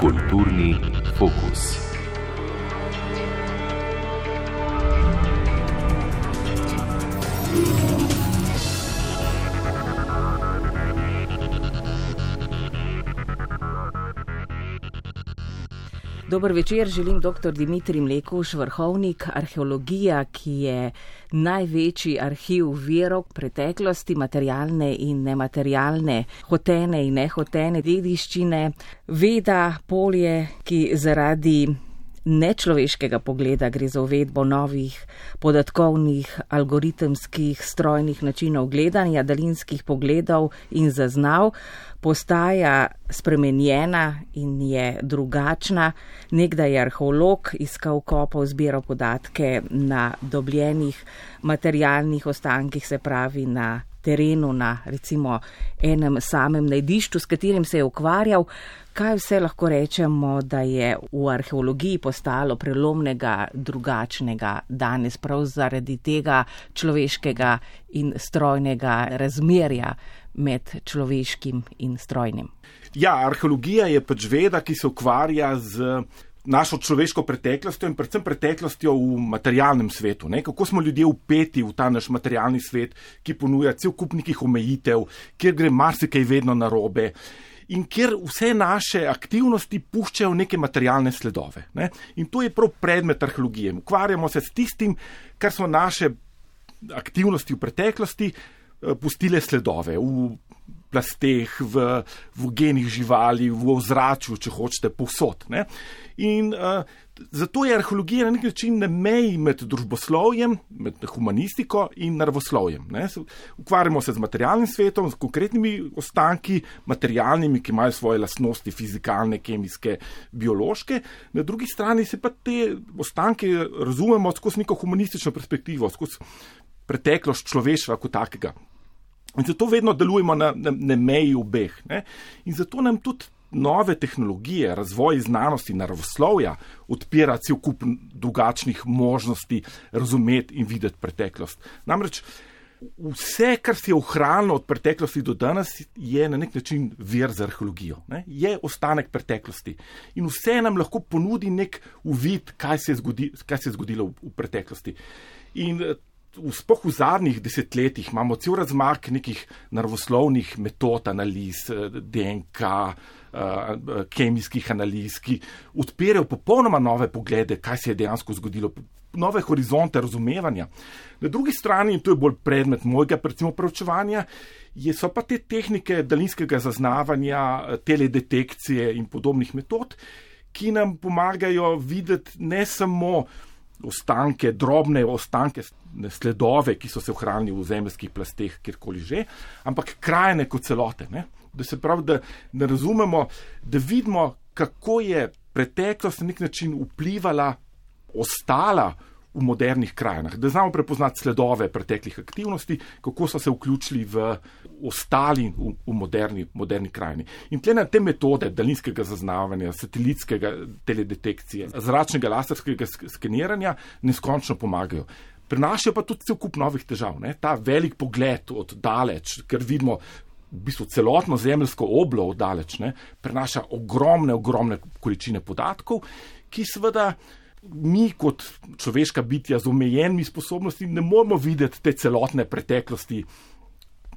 Kulturni fokus. Dober večer, želim dr. Dimitri Mlekuš, vrhovnik arheologija, ki je največji arhiv verov preteklosti, materialne in nematerialne, hotene in nehotene dediščine, veda, polje, ki zaradi nečloveškega pogleda gre za uvedbo novih podatkovnih, algoritemskih, strojnih načinov gledanja, daljinskih pogledov in zaznav, postaja spremenjena in je drugačna. Nekdaj je arheolog iskal kopov, zbiral podatke na dobljenih materialnih ostankih, se pravi na terenu, na recimo enem samem najdišču, s katerim se je ukvarjal. Kaj vse lahko rečemo, da je v arheologiji postalo prelomnega, drugačnega danes, prav zaradi tega človeškega in strojnega razmerja med človeškim in strojnim? Ja, arheologija je pač veda, ki se ukvarja z našo človeško preteklostjo in predvsem preteklostjo v materialnem svetu. Ne? Kako smo ljudje upeti v ta naš materialni svet, ki ponuja cel kup nekih omejitev, kjer gre marsikaj vedno narobe. In kjer vse naše aktivnosti puščajo neke materialne sledove. Ne? In to je prav predmet arheologije. Ukvarjamo se s tistim, kar so naše aktivnosti v preteklosti eh, pustile sledove v plasteh, v, v genih živali, v ozračju, če hočete, povsod. Ne? In uh, zato je arheologija na nek način na meji med družboslovjem, med humanistiko in naravoslovjem. Ne? Ukvarjamo se z materialnim svetom, z konkretnimi ostanki, materialnimi, ki imajo svoje lastnosti, fizikalne, kemijske, biološke. Na drugi strani se pa te ostanke razumemo skozi neko humanistično perspektivo, skozi preteklost človeštva kot takega. In zato vedno delujemo na, na, na meji obeh. Ne? In zato nam tudi nove tehnologije, razvoj znanosti, naravoslovja odpira cel kup drugačnih možnosti razumeti in videti preteklost. Namreč vse, kar se je ohranilo od preteklosti do danes, je na nek način vir za arheologijo, ne? je ostanek preteklosti. In vse nam lahko ponudi nek uvid, kaj se je, zgodi, kaj se je zgodilo v, v preteklosti. In V zadnjih desetletjih imamo cel razmak nekih naravoslovnih metod, analiz, DNK, eh, kemijskih analiz, ki odpirajo popolnoma nove poglede, kaj se je dejansko zgodilo, nove horizonte razumevanja. Na drugi strani, in to je bolj predmet mojega predvsem preučevanja, so pa te tehnike daljinskega zaznavanja, teledetekcije in podobnih metod, ki nam pomagajo videti ne samo ostanke, drobne ostanke, sledove, ki so se ohranili v zemljskih plasteh, kjerkoli že, ampak krajine kot celote. Ne? Da se pravi, da, da razumemo, da vidimo, kako je preteklost na nek način vplivala, ostala v modernih krajinah, da znamo prepoznati sledove preteklih aktivnosti, kako so se vključili v ostali v, v moderni, moderni krajini. In tle na te metode daljinskega zaznavanja, satelitskega teledetekcije, zračnega laserskega skeniranja neskončno pomagajo. Prinašajo pa tudi cel kup novih težav. Ne? Ta velik pogled od daleč, ker vidimo v bistvu celotno zemljsko oblo od daleč, ne? prenaša ogromne, ogromne količine podatkov, ki seveda mi kot človeška bitja z omejenimi sposobnostmi ne moremo videti te celotne preteklosti.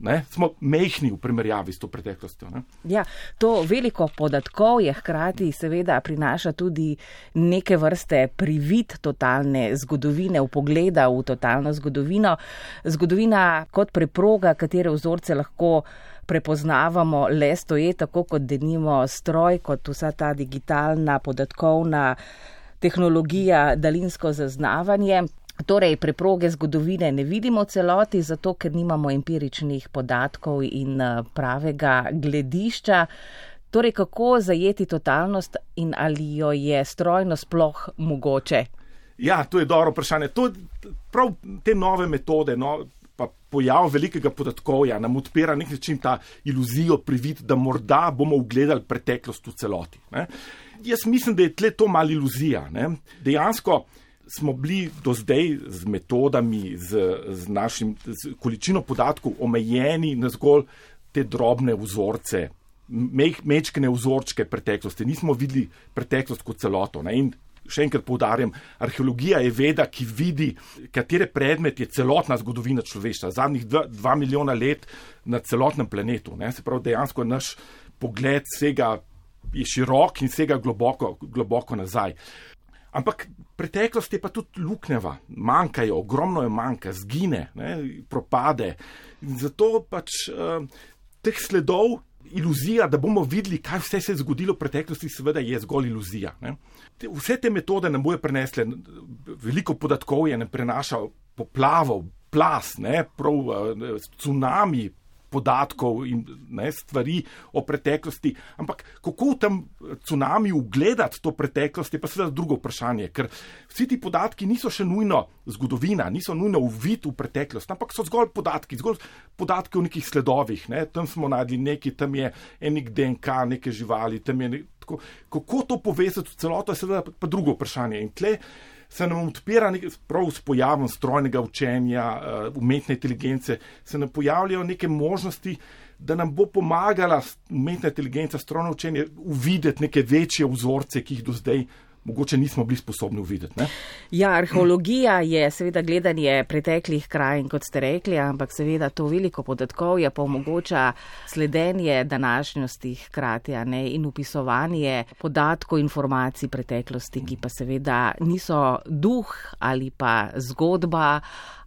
Ne, smo mehni v primerjavi s to preteklostjo. Ja, to veliko podatkov je hkrati seveda prinaša tudi neke vrste privid totalne zgodovine, v pogleda v totalno zgodovino. Zgodovina kot preproga, katere vzorce lahko prepoznavamo le stoje, tako kot denimo stroj, kot vsa ta digitalna podatkovna tehnologija, daljinsko zaznavanje. Torej, preproge zgodovine ne vidimo celoti, zato ker nimamo empiričnih podatkov in eh, pravega gledišča. Torej, kako zajeti totalnost in ali jo je strojno sploh mogoče? Ja, to je dobro vprašanje. To, prav te nove metode, no, pa pojav velikega podatkovja nam odpira nek način ta iluzijo, privid, da morda bomo ugledali preteklost v celoti. Ne? Jaz mislim, da je tle to mal iluzija. Ne? Dejansko smo bili do zdaj z metodami, z, z našim z količino podatkov omejeni na zgolj te drobne vzorce, mečkene vzorčke preteklosti. Nismo videli preteklost kot celoto. Ne? In še enkrat poudarjam, arheologija je veda, ki vidi, katere predmet je celotna zgodovina človeštva, zadnjih dva, dva milijona let na celotnem planetu. Ne? Se pravi, dejansko naš pogled sega je širok in sega globoko, globoko nazaj. Ampak preteklost je pa tudi luknjava, manjkajo, ogromno je manjka, zgine, ne, propade. In zato pač uh, teh sledov, iluzija, da bomo videli, kaj vse se je zgodilo v preteklosti, seveda je zgolj iluzija. Ne. Vse te metode nam bojo prenesle, veliko podatkov je, ne prenaša poplavov, plas, ne, prav, uh, tsunami, podatkov in ne, stvari o preteklosti. Ampak kako v tem tsunami ugledati to preteklost, je pa seveda drugo vprašanje, ker vsi ti podatki niso še nujno zgodovina, niso nujno uvid v preteklost, ampak so zgolj podatki, zgolj podatki o nekih sledovih. Ne. Tam smo najdli nekaj, tam je enik DNK, neke živali, tam je nekaj. Kako to povezati v celoto, je seveda pa drugo vprašanje. In tle se nam odpira nek, prav s pojavom strojnega učenja, eh, umetne inteligence, se nam pojavljajo neke možnosti, da nam bo pomagala umetna inteligenca, strojno učenje, uvideti neke večje vzorce, ki jih do zdaj mogoče nismo bili sposobni uvideti. Ne? Ja, arheologija je seveda gledanje preteklih krajin, kot ste rekli, ampak seveda to veliko podatkov je pa omogoča sledenje današnjosti hkrati ne, in upisovanje podatkov, informacij preteklosti, ki pa seveda niso duh ali pa zgodba.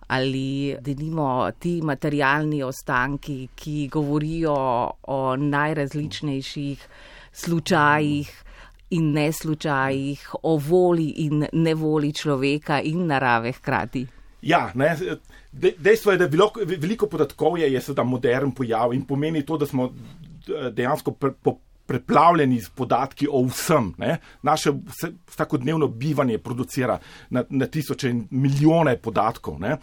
Ali denimo ti materialni ostanki, ki govorijo o najrazličnejših slučajih, in ne slučajih, o voli in nevoli človeka in narave hkrati. Ja, ne, dejstvo je, da veliko, veliko podatkov je, seveda modern pojav in pomeni to, da smo dejansko pre, po, preplavljeni z podatki o vsem. Ne. Naše vsakodnevno bivanje producira na, na tisoče in milijone podatkov. Ne.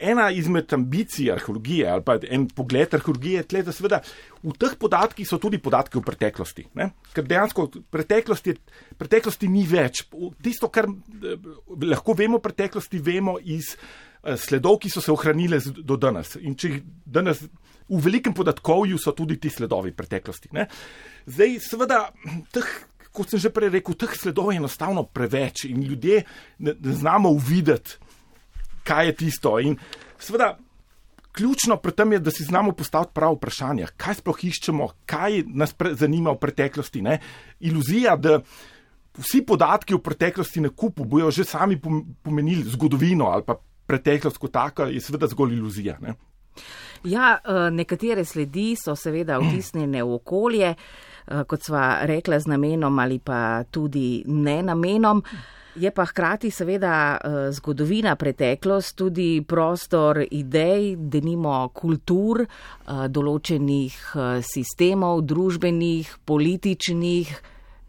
Ena izmed ambicij arheologije ali pa en pogled arheologije je tle, da seveda v teh podatkih so tudi podatki o preteklosti. Ne? Ker dejansko preteklosti, preteklosti ni več. Tisto, kar eh, lahko vemo o preteklosti, vemo iz eh, sledov, ki so se ohranile do danes. In če jih danes v velikem podatkovju so tudi ti sledovi preteklosti. Ne? Zdaj, seveda, teh. Kot sem že prej rekel, teh sledov je enostavno preveč in ljudje ne, ne znamo uvideti, kaj je tisto. In seveda, ključno pri tem je, da si znamo postaviti pravo vprašanje, kaj sploh iščemo, kaj nas zanima v preteklosti. Ne? Iluzija, da vsi podatki o preteklosti na kupu bojo že sami pomenili zgodovino ali pa preteklost kot taka, je seveda zgolj iluzija. Ne? Ja, eh, nekatere sledi so seveda vtisnjene v okolje, eh, kot sva rekla, z namenom ali pa tudi ne namenom. Je pa hkrati seveda eh, zgodovina, preteklost, tudi prostor idej, denimo kultur, eh, določenih eh, sistemov, družbenih, političnih.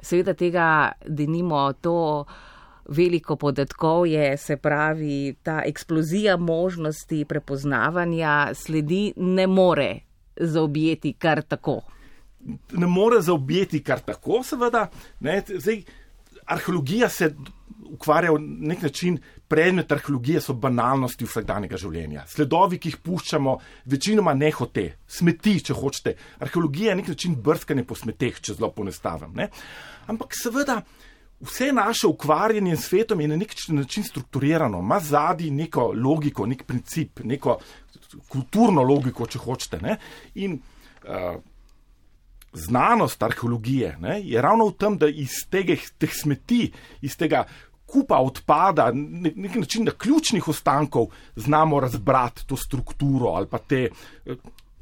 Seveda tega denimo to veliko podatkov je, se pravi, ta eksplozija možnosti prepoznavanja sledi ne more zaobjeti kar tako. Ne more zaobjeti kar tako, seveda. Ne, zdaj, arheologija se ukvarja na nek način, predmet arheologije so banalnosti vsakdanjega življenja. Sledovi, ki jih puščamo, večinoma ne hote, smeti, če hočete. Arheologija je nek način brskanje po smeteh, če zelo ponestavim. Ne? Ampak seveda. Vse naše ukvarjanje s svetom je na nek način strukturirano, ima zadnji neko logiko, nek princip, neko kulturno logiko, če hočete. Ne? In uh, znanost arheologije ne, je ravno v tem, da iz tega, teh smeti, iz tega kupa odpada, na nek način na ključnih ostankov znamo razbrati to strukturo ali pa te eh,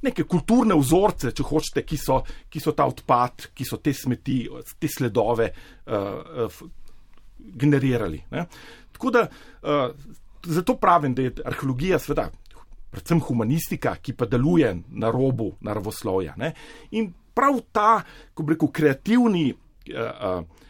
neke kulturne vzorce, če hočete, ki so, ki so ta odpad, ki so te smeti, te sledove uh, uh, generirali. Ne. Tako da uh, zato pravim, da je arheologija sveda. Predvsem humanistika, ki pa deluje na robu naravoslovja. Ne? In prav ta, ko bi rekel, kreativni, uh, uh,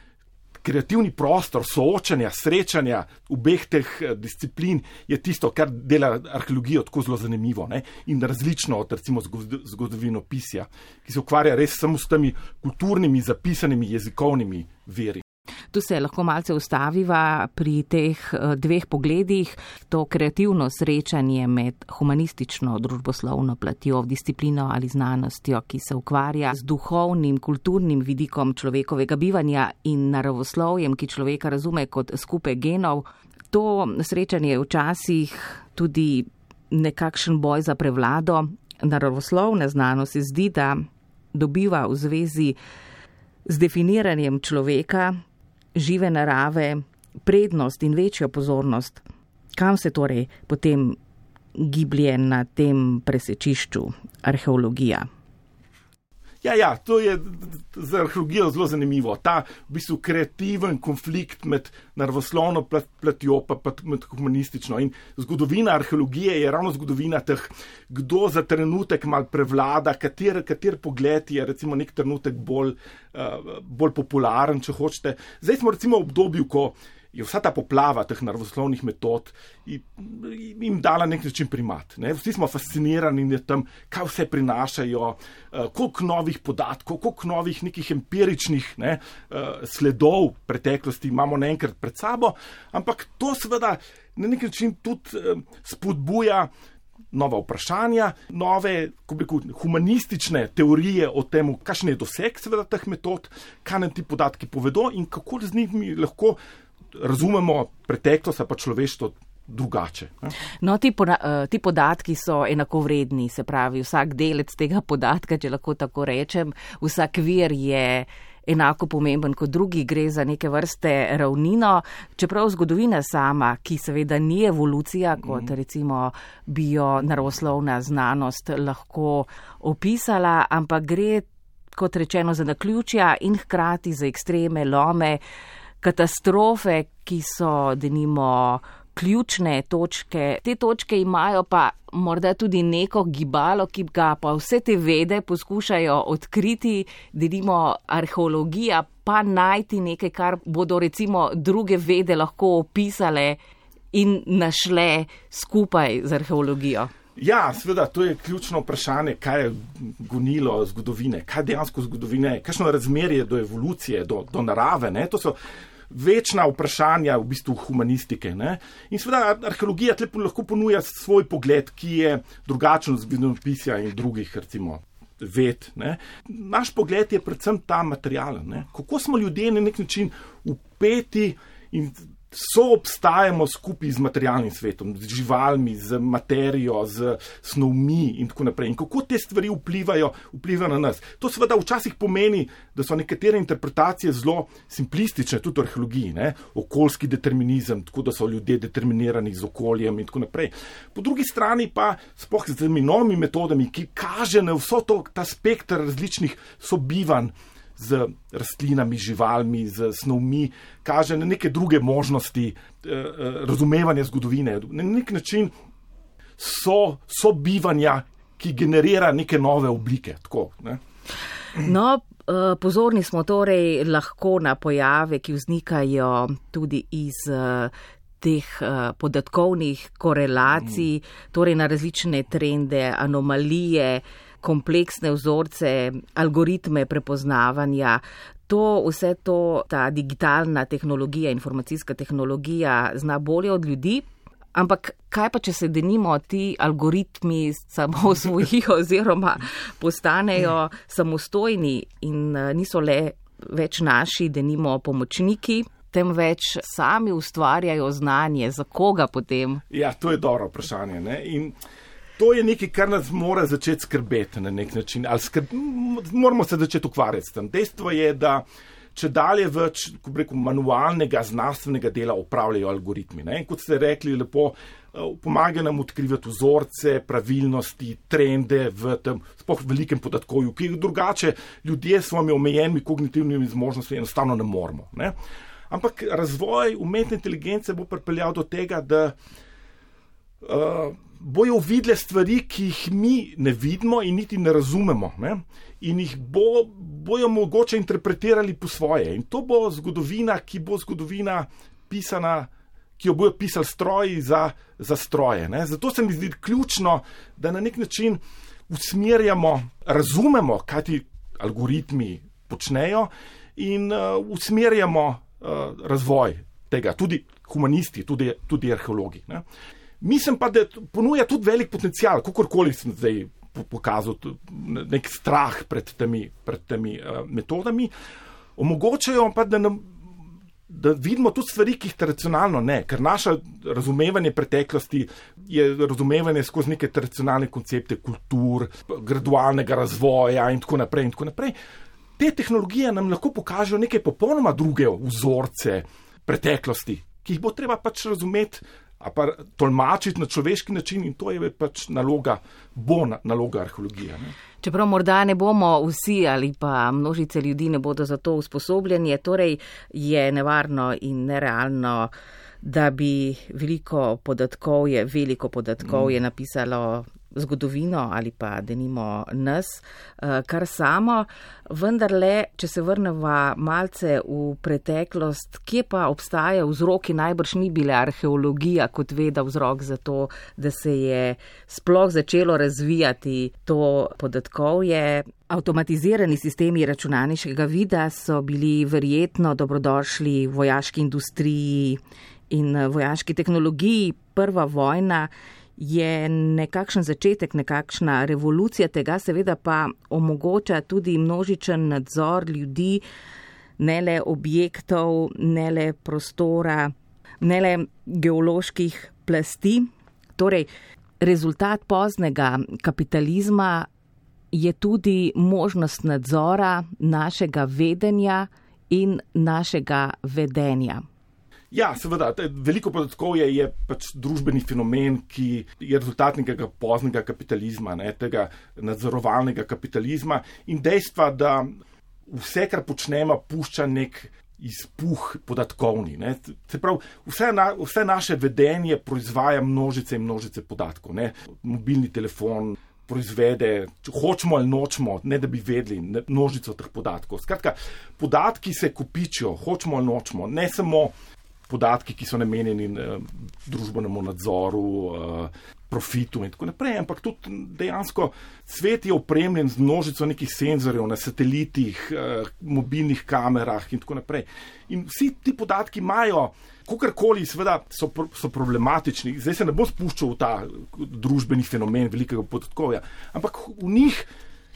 kreativni prostor soočanja, srečanja obeh teh uh, disciplin je tisto, kar dela arheologijo tako zelo zanimivo ne? in različno od recimo zgodovino pisja, ki se ukvarja res samo s temi kulturnimi, zapisanimi jezikovnimi veri. Tu se lahko malce ustaviva pri teh eh, dveh pogledih. To kreativno srečanje med humanistično družboslovno platjo, disciplino ali znanostjo, ki se ukvarja z duhovnim, kulturnim vidikom človekovega bivanja in naravoslovjem, ki človeka razume kot skupe genov. To srečanje je včasih tudi nekakšen boj za prevlado. Naravoslovna znanost se zdi, da dobiva v zvezi z definiranjem človeka, žive narave, prednost in večjo pozornost. Kam se torej potem giblje na tem presečišču arheologija? Ja, ja, to je za arheologijo zelo zanimivo. Ta v bistvu kreativen konflikt med naravoslovno platjo pa, pa med humanistično. In zgodovina arheologije je ravno zgodovina teh, kdo za trenutek mal prevlada, kater, kater pogled je recimo nek trenutek bolj, uh, bolj popularen, če hočete. Zdaj smo recimo v obdobju, ko je vsa ta poplava teh naravoslovnih metod jim dala nek način primat. Ne? Vsi smo fascinirani nad tem, kaj vse prinašajo, uh, koliko novih podatkov, koliko novih nekih empiričnih ne, uh, sledov preteklosti imamo naenkrat pred sabo, ampak to seveda na nek način tudi uh, spodbuja. Nova vprašanja, nove rekel, humanistične teorije o tem, kakšen je doseg seveda, teh metod, kaj nam ti podatki povedo in kako z njimi lahko razumemo preteklost, pa človeštvo drugače. No, ti, poda, eh, ti podatki so enakovredni, se pravi, vsak delec tega podatka, če lahko tako rečem, vsak vir je. Enako pomemben kot drugi, gre za neke vrste ravnino, čeprav zgodovina sama, ki seveda ni evolucija, kot mhm. recimo bio naravoslovna znanost lahko opisala, ampak gre, kot rečeno, za naključja in hkrati za ekstreme, lome, uh, katastrofe, ki so denimo ključne točke. Te točke imajo pa morda tudi neko gibalo, ki ga pa vse te vede poskušajo odkriti, denimo arheologija, pa najti nekaj, kar bodo recimo druge vede lahko opisale in našle skupaj z arheologijo. Ja, seveda, to je ključno vprašanje, kaj je gonilo zgodovine, kaj dejansko zgodovine kakšno razmerje do evolucije, do, do narave. Ne? To so večna vprašanja v bistvu humanistike. Ne? In seveda arheologija lahko ponuja svoj pogled, ki je drugačen od zgodovinopisja in drugih, recimo. Ved, Naš pogled je predvsem ta materialen. Kako smo ljudje na nek način upeti in so obstajamo skupaj z materialnim svetom, z živalmi, z materijo, z snovmi in tako naprej. In kako te stvari vplivajo, vplivajo na nas. To seveda včasih pomeni, da so nekatere interpretacije zelo simplistične, tudi v arheologiji, ne? okoljski determinizem, tako da so ljudje determinirani z okoljem in tako naprej. Po drugi strani pa spoh z temi novimi metodami, ki kaže na vso to, ta spektr različnih sobivanj z rastlinami, živalmi, z snovmi, kaže na neke druge možnosti eh, eh, razumevanja zgodovine. Na nek način so, so bivanja, ki generira neke nove oblike. Tako, ne? No, eh, pozorni smo torej lahko na pojave, ki vznikajo tudi iz teh podatkovnih korelacij, mm. torej na različne trende, anomalije, kompleksne vzorce, algoritme prepoznavanja. To, vse to, ta digitalna tehnologija, informacijska tehnologija zna bolje od ljudi. Ampak kaj pa, če se denimo ti algoritmi samo osvojijo oziroma postanejo samostojni in eh, niso le več naši, denimo pomočniki, temveč sami ustvarjajo znanje, za koga potem? Ja, to je dobro vprašanje. Ne? In To je nekaj, kar nas mora začeti skrbeti na nek način. Skrb, moramo se začeti ukvarjati s tem. Dejstvo je, da če dalje več rekel, manualnega, znanstvenega dela upravljajo algoritmi. Ne? Kot ste rekli, lepo eh, pomaga nam odkrivati vzorce, pravilnosti, trende v tem spoh velikem podatkovju, ki jih drugače ljudje s svojimi omejenimi kognitivnimi zmožnostmi enostavno ne moremo. Ne? Ampak razvoj umetne inteligence bo pripeljal do tega, da uh, bojo videle stvari, ki jih mi ne vidimo in niti ne razumemo, ne? in jih bo, bojo mogoče interpretirali po svoje. In to bo zgodovina, ki bo zgodovina pisana. Ki jo bojo pisali stroji za, za stroje. Ne? Zato se mi zdi ključno, da na nek način usmerjamo, razumemo, kaj ti algoritmi počnejo, in uh, usmerjamo uh, razvoj tega, tudi humanisti, tudi, tudi arheologi. Ne. Mislim pa, da ponuja tudi velik potencial, kakorkoli sem zdaj pokazal, nek strah pred temi, pred temi uh, metodami. Omogočajo pa, da, nam, da vidimo tudi stvari, ki jih tradicionalno ne, ker naše razumevanje preteklosti je razumevanje skozi neke tradicionalne koncepte kultur, gradualnega razvoja in tako naprej. In tako naprej. Te tehnologije nam lahko pokažejo nekaj popolnoma druge vzorce preteklosti, ki jih bo treba pač razumeti pa tolmačiti na človeški način in to je pač naloga, bo naloga arheologije. Ne. Čeprav morda ne bomo vsi ali pa množice ljudi ne bodo za to usposobljeni, torej je nevarno in nerealno, da bi veliko podatkov, je, veliko podatkov mm. je napisalo zgodovino ali pa denimo nas, eh, kar samo. Vendar le, če se vrneva malce v preteklost, kje pa obstaja vzroki, najbrž ni bila arheologija kot veda vzrok za to, da se je sploh začelo razvijati to podatkovje. Avtomatizirani sistemi računalniškega vida so bili verjetno dobrodošli v vojaški industriji in vojaški tehnologiji. Prva vojna je nekakšen začetek, nekakšna revolucija tega, seveda pa omogoča tudi množičen nadzor ljudi, ne le objektov, ne le prostora, ne le geoloških plasti. Torej, rezultat poznega kapitalizma je tudi možnost nadzora našega vedenja in našega vedenja. Ja, seveda, veliko podatkov je, je pač družbeni fenomen, ki je rezultat nekega poznega kapitalizma, ne, tega nadzorovalnega kapitalizma in dejstva, da vse, kar počnemo, pušča nek izpuh podatkovni. Ne. Se pravi, vse, na, vse naše vedenje proizvaja množice in množice podatkov. Ne. Mobilni telefon. Proizvede, hočemo ali nočemo, ne da bi vedeli množico teh podatkov. Skratka, podatki se kupičijo, hočemo ali nočemo, ne samo podatki, ki so namenjeni družbenemu nadzoru, uh, profitu in tako naprej, ampak tudi dejansko svet je opremljen z množico nekih senzorjev na satelitih, uh, mobilnih kamerah in tako naprej. In vsi ti podatki imajo, kakorkoli, seveda so, so problematični. Zdaj se ne bo spuščal v ta družbeni fenomen velikega podatkovja, ampak v njih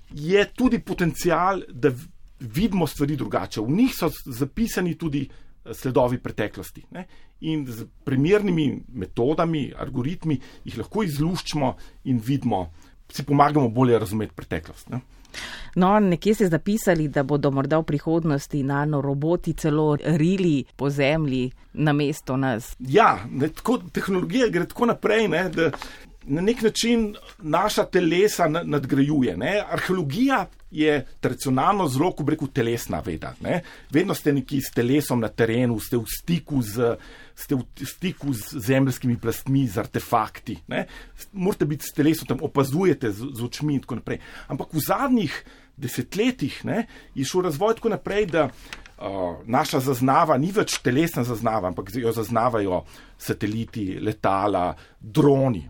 je tudi potencial, da vidimo stvari drugače. V njih so zapisani tudi sledovi preteklosti. Ne? In z primernimi metodami, algoritmi jih lahko izluščimo in vidimo, si pomagamo bolje razumeti preteklost. Ne? No, nekje ste zapisali, da bodo morda v prihodnosti nanoroboti celo rili po zemlji na mesto nas. Ja, ne, tako, tehnologija gre tako naprej, ne, da na nek način naša telesa nadgrajuje. Ne. Arheologija je tradicionalno zelo, ko reko, telesna veda. Ne. Vedno ste neki s telesom na terenu, ste v stiku z. Ste v stiku z zemljskimi plastmi, z artefakti. Ne? Morate biti s telesom, tam opazujete z, z očmi in tako naprej. Ampak v zadnjih desetletjih ne, je šel razvoj tako naprej, da naša zaznava ni več telesna zaznava, ampak jo zaznavajo sateliti, letala, droni,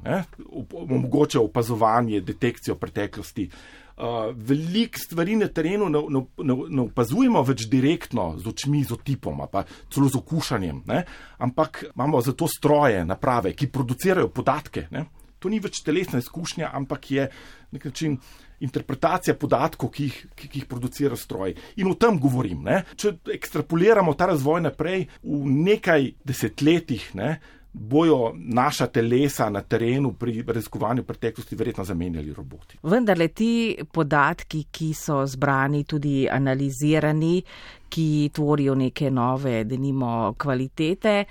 omogočajo opazovanje, detekcijo preteklosti. Uh, Veliko stvari na terenu ne, ne, ne, ne opazujemo več direktno z očmi, z otipom, pa celo z okušanjem, ne? ampak imamo za to stroje, naprave, ki producirajo podatke. Ne? To ni več telesna izkušnja, ampak je nek način interpretacija podatkov, ki jih, ki, ki jih producira stroj. In o tem govorim. Ne? Če ekstrapoliramo ta razvoj naprej v nekaj desetletjih, ne, bojo naša telesa na terenu pri raziskovanju preteklosti verjetno zamenjali roboti. Vendar le ti podatki, ki so zbrani, tudi analizirani, ki tvorijo neke nove, denimo, kvalitete,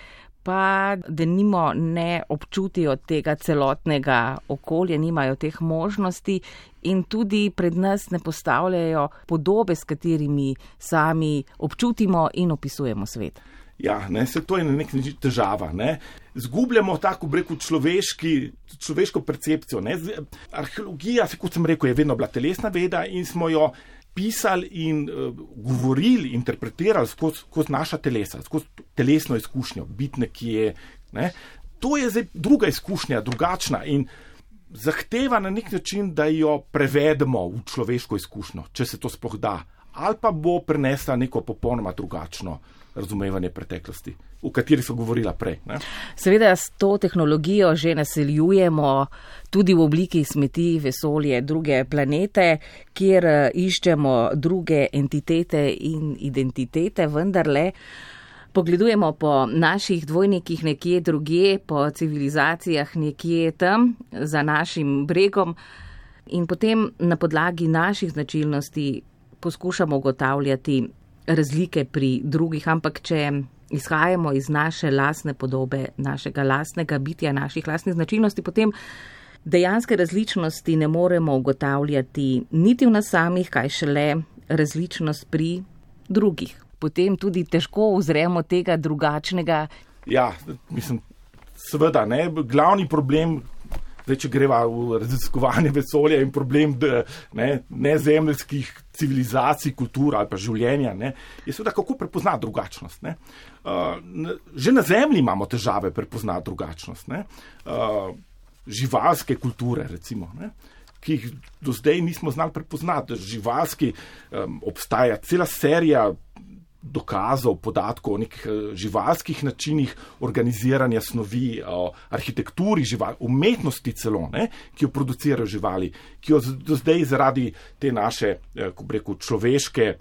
pa da nimo ne občutijo tega celotnega okolja, nimajo teh možnosti in tudi pred nas ne postavljajo podobe, s katerimi sami občutimo in opisujemo svet. Ja, ne, se to je na nek način težava. Ne. Zgubljamo tako breku človeško percepcijo. Ne. Arheologija, kot sem rekel, je vedno bila telesna veda in smo jo pisali in uh, govorili, interpretirali skozi skoz naša telesa, skozi telesno izkušnjo, biti nekje. Ne. To je zdaj druga izkušnja, drugačna in zahteva na nek način, da jo prevedemo v človeško izkušnjo, če se to sploh da, ali pa bo prenesla neko popolnoma drugačno razumevanje preteklosti, o kateri so govorila prej. Ne. Seveda s to tehnologijo že naseljujemo tudi v obliki smeti vesolje druge planete, kjer eh, iščemo druge entitete in identitete, vendarle. Pogledujemo po naših dvojnikih nekje druge, po civilizacijah nekje tam, za našim bregom in potem na podlagi naših značilnosti poskušamo ugotavljati razlike pri drugih, ampak če izhajamo iz naše lasne podobe, našega lasnega bitja, naših lasnih značilnosti, potem dejanske različnosti ne moremo ugotavljati niti v nas samih, kaj šele različnost pri drugih. Potem tudi težko uzremo tega drugačnega. Ja, mislim, seveda, ne, glavni problem Zdaj, če greva v raziskovanje vesolja in problem ne, nezemljskih civilizacij, kultur ali pa življenja, ne, je seveda kako prepoznati drugačnost. Ne. Uh, že na Zemlji imamo težave prepoznati drugačnost. Ne. Uh, živalske kulture, recimo. Ne ki jih do zdaj nismo znali prepoznati. Živalski um, obstaja cela serija dokazov, podatkov o nekih eh, živalskih načinih organiziranja snovi, o arhitekturi živali, umetnosti celo, ne, ki jo producirajo živali, ki jo do zdaj zaradi te naše, eh, ko reko, človeške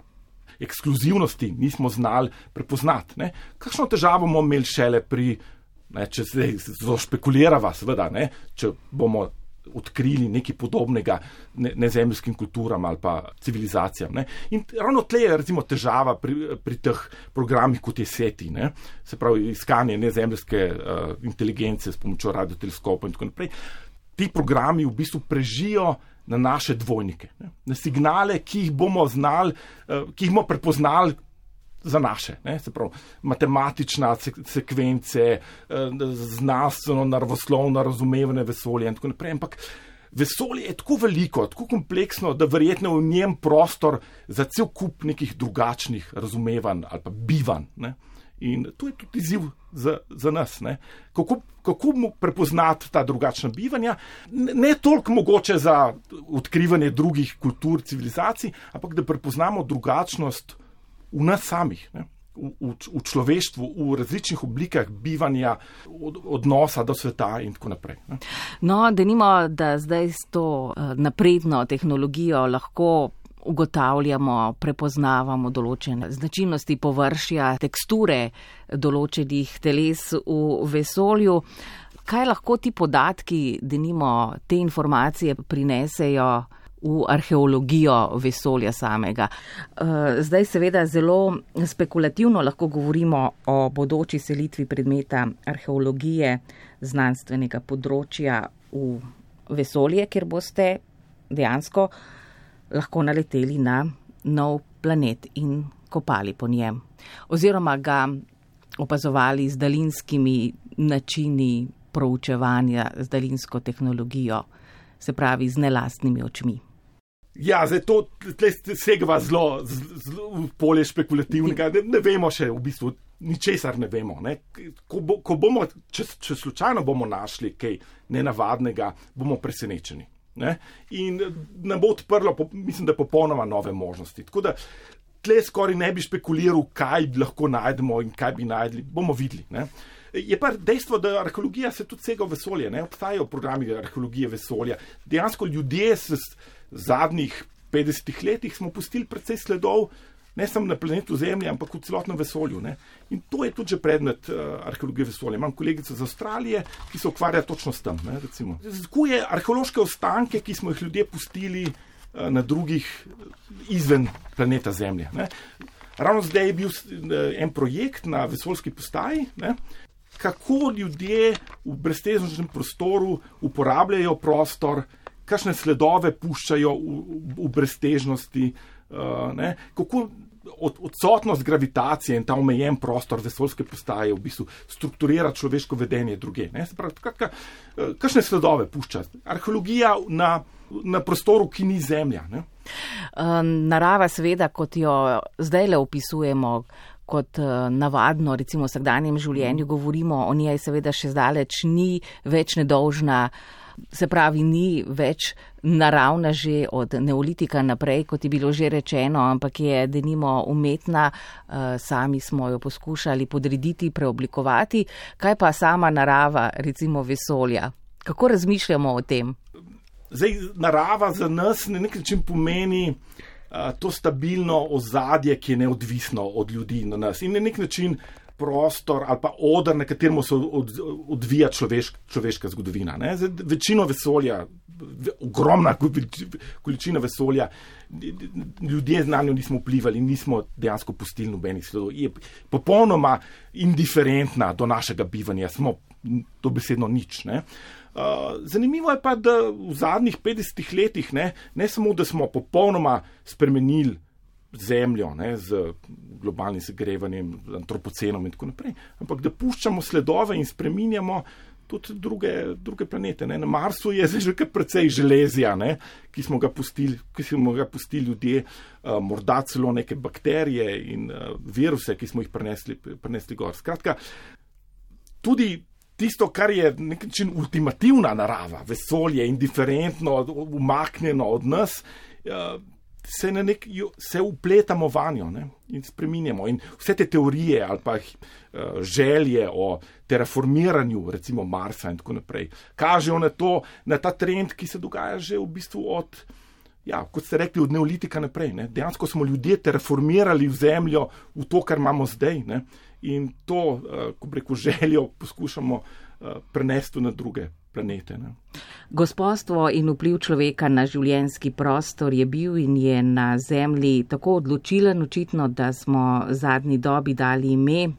ekskluzivnosti nismo znali prepoznati. Ne. Kakšno težavo bomo imeli šele pri, ne, če se zelo špekulirava, seveda, ne, če bomo odkrili nekaj podobnega nezemljskim kulturam ali pa civilizacijam. Ne. In ravno tle je recimo težava pri, pri teh programih, kot je SETI, ne. se pravi iskanje nezemljske uh, inteligence s pomočjo radioteleskopa in tako naprej. Ti programi v bistvu prežijo na naše dvojnike, ne. na signale, ki jih bomo znali, uh, ki jih bomo prepoznali za naše, ne, se pravi, matematična sekvence, eh, znanstveno, naravoslovno razumevanje vesolja in tako naprej. Ampak vesolje je tako veliko, tako kompleksno, da verjetno v njem prostor za cel kup nekih drugačnih razumevanj ali pa bivanj. Ne. In to je tudi izziv za, za nas. Kako, kako mu prepoznati ta drugačna bivanja? Ne, ne toliko mogoče za odkrivanje drugih kultur, civilizacij, ampak da prepoznamo drugačnost v nas samih, ne? v, v, v človeštvu, v različnih oblikah bivanja, od, odnosa do sveta in tako naprej. Ne? No, da nimo, da zdaj s to uh, napredno tehnologijo lahko. Ugotavljamo, prepoznavamo določene značilnosti površja, teksture določenih teles v vesolju. Kaj lahko ti podatki, da nimo te informacije, prinesejo v arheologijo vesolja samega. Eh, zdaj seveda zelo spekulativno lahko govorimo o bodoči selitvi predmeta arheologije znanstvenega področja v vesolje, kjer boste dejansko lahko naleteli na nov planet in kopali po njem. Oziroma ga opazovali z daljinskimi načini proučevanja, z daljinsko tehnologijo, se pravi z nelastnimi očmi. Ja, zdaj to segva zelo, zelo v polje špekulativnega. Ne, ne vemo še v bistvu ničesar, ne vemo. Ne. Ko, bo, ko bomo, če, če slučajno bomo našli kaj nenavadnega, bomo presenečeni. Ne. In nam bo odprlo, mislim, da popolnoma nove možnosti. Tako da tle skoraj ne bi špekuliral, kaj lahko najdemo in kaj bi najdli. Bomo videli. Ne. Je pa dejstvo, da arheologija se tudi sega v vesolje. Ne. Obstajajo programi arheologije vesolja. Dejansko ljudje se zadnjih 50 letih smo pustili precej sledov, ne samo na planetu Zemlja, ampak v celotnem vesolju. Ne? In to je tudi predmet uh, arheologije vesolja. Imam kolegico iz Avstralije, ki se ukvarja točno s tem. Zkuje arheološke ostanke, ki smo jih ljudje pustili uh, na drugih izven planeta Zemlje. Ne? Ravno zdaj je bil uh, en projekt na vesoljski postaji. Ne? Kako ljudje v breztežnem prostoru uporabljajo prostor, kakšne sledove puščajo v, v breztežnosti, uh, kako od, odsotnost gravitacije in ta omejen prostor vesoljske postaje v bistvu strukturira človeško vedenje druge. Eh, kakšne sledove pušča arheologija na, na prostoru, ki ni Zemlja? Ne? Narava, seveda, kot jo zdaj le opisujemo. Kot navadno, recimo v vsakdanjem življenju, govorimo o njej, seveda še zdaleč ni več nedolžna se pravi, ni več naravna že od neolitika naprej, kot je bilo že rečeno, ampak je denimo umetna, eh, sami smo jo poskušali podrediti, preoblikovati. Kaj pa sama narava, recimo vesolja? Kako razmišljamo o tem? Zdaj, narava za nas na nek način pomeni uh, to stabilno ozadje, ki je neodvisno od ljudi na nas in na nek način prostor ali pa odr, na katerem se od, odvija človešk, človeška zgodovina. Zdaj, večino vesolja, ogromna količina vesolja, ljudje na njo nismo vplivali, nismo dejansko pustili nobenih sledov. Je popolnoma indiferentna do našega bivanja, smo to besedno nič. Ne? zanimivo je pa, da v zadnjih 50 letih ne, ne samo, da smo popolnoma spremenili zemljo ne, z globalnim segrevanjem, antropocenom in tako naprej, ampak da puščamo sledove in spreminjamo. Tudi druge, druge planete. Ne. Na Marsu je že kar precej železja, ne, ki, smo pustili, ki smo ga pustili ljudje, uh, morda celo neke bakterije in uh, viruse, ki smo jih prenesli, prenesli gor. Skratka, tudi tisto, kar je nek način ultimativna narava, vesolje, indiferentno, umaknjeno od nas, uh, se, nek, se upletamo vanjo ne, in spreminjamo. In vse te teorije ali pa uh, želje o terraformiranju, recimo Marsa in tako naprej, kažejo na, to, na ta trend, ki se dogaja že v bistvu od. Ja, kot ste rekli, od neolitika naprej. Ne. Dejansko smo ljudje terraformirali v zemljo, v to, kar imamo zdaj. Ne in to, eh, ko preko željo poskušamo eh, prenesti na druge planete. Ne. Gospodstvo in vpliv človeka na življenski prostor je bil in je na Zemlji tako odločilen, očitno, da smo zadnji dobi dali ime.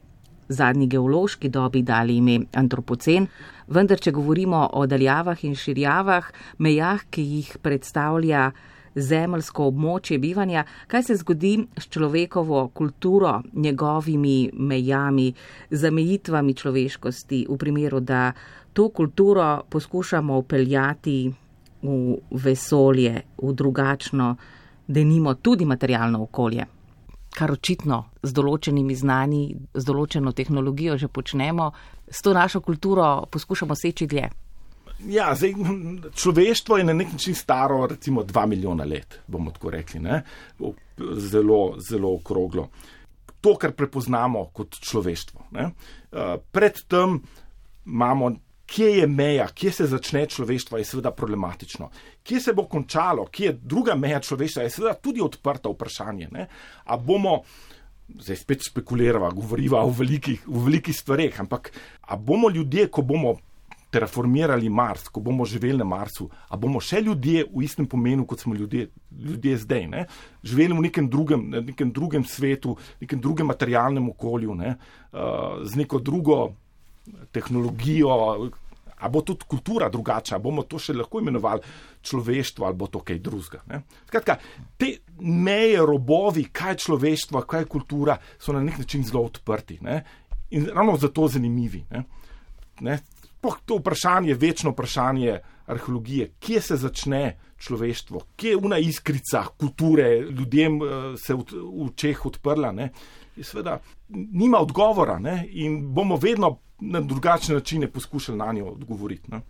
Zadnji geološki dobi dali ime antropocen, vendar, če govorimo o daljavah in širjavah, mejah, ki jih predstavlja zemljsko območje bivanja, kaj se zgodi s človekovo kulturo, njegovimi mejami, zamejitvami človeškosti, v primeru, da to kulturo poskušamo upeljati v vesolje, v drugačno, denimo tudi materialno okolje. Kar očitno z določenimi znani, z določeno tehnologijo že počnemo, s to našo kulturo poskušamo seči dlje. Ja, zdaj, človeštvo je na nek način staro, recimo, dva milijona let, bomo tako rekli, ne? zelo, zelo okroglo. To, kar prepoznamo kot človeštvo. Ne? Eh, predtem imamo, kje je meja, kje se začne človeštvo, je seveda problematično. Kje se bo končalo, kje je druga meja človeštva, je seveda tudi odprta vprašanje. Ne? A bomo. Zdaj spet spekuliramo, govorimo o velikih, velikih stvareh, ampak a bomo ljudje, ko bomo terraformirali Mars, ko bomo živeli na Marsu, a bomo še ljudje v istem pomenu, kot smo ljudje, ljudje zdaj, ne? živeli v nekem drugem, nekem drugem svetu, nekem drugem materialnem okolju, ne? uh, z neko drugo tehnologijo. A bo tudi kultura drugačna, bomo to še lahko imenovali človeštvo ali bo to kaj drugega. Skratka, te meje, robovi, kaj je človeštvo, kaj je kultura, so na nek način zelo odprti ne? in ravno zato zanimivi. Ne? Ne? to vprašanje, večno vprašanje arheologije, kje se začne človeštvo, kje je una iskrica kulture ljudem eh, se v, v Čeh odprla, ne, seveda nima odgovora ne, in bomo vedno na drugačne načine poskušali na njo odgovoriti. Ne.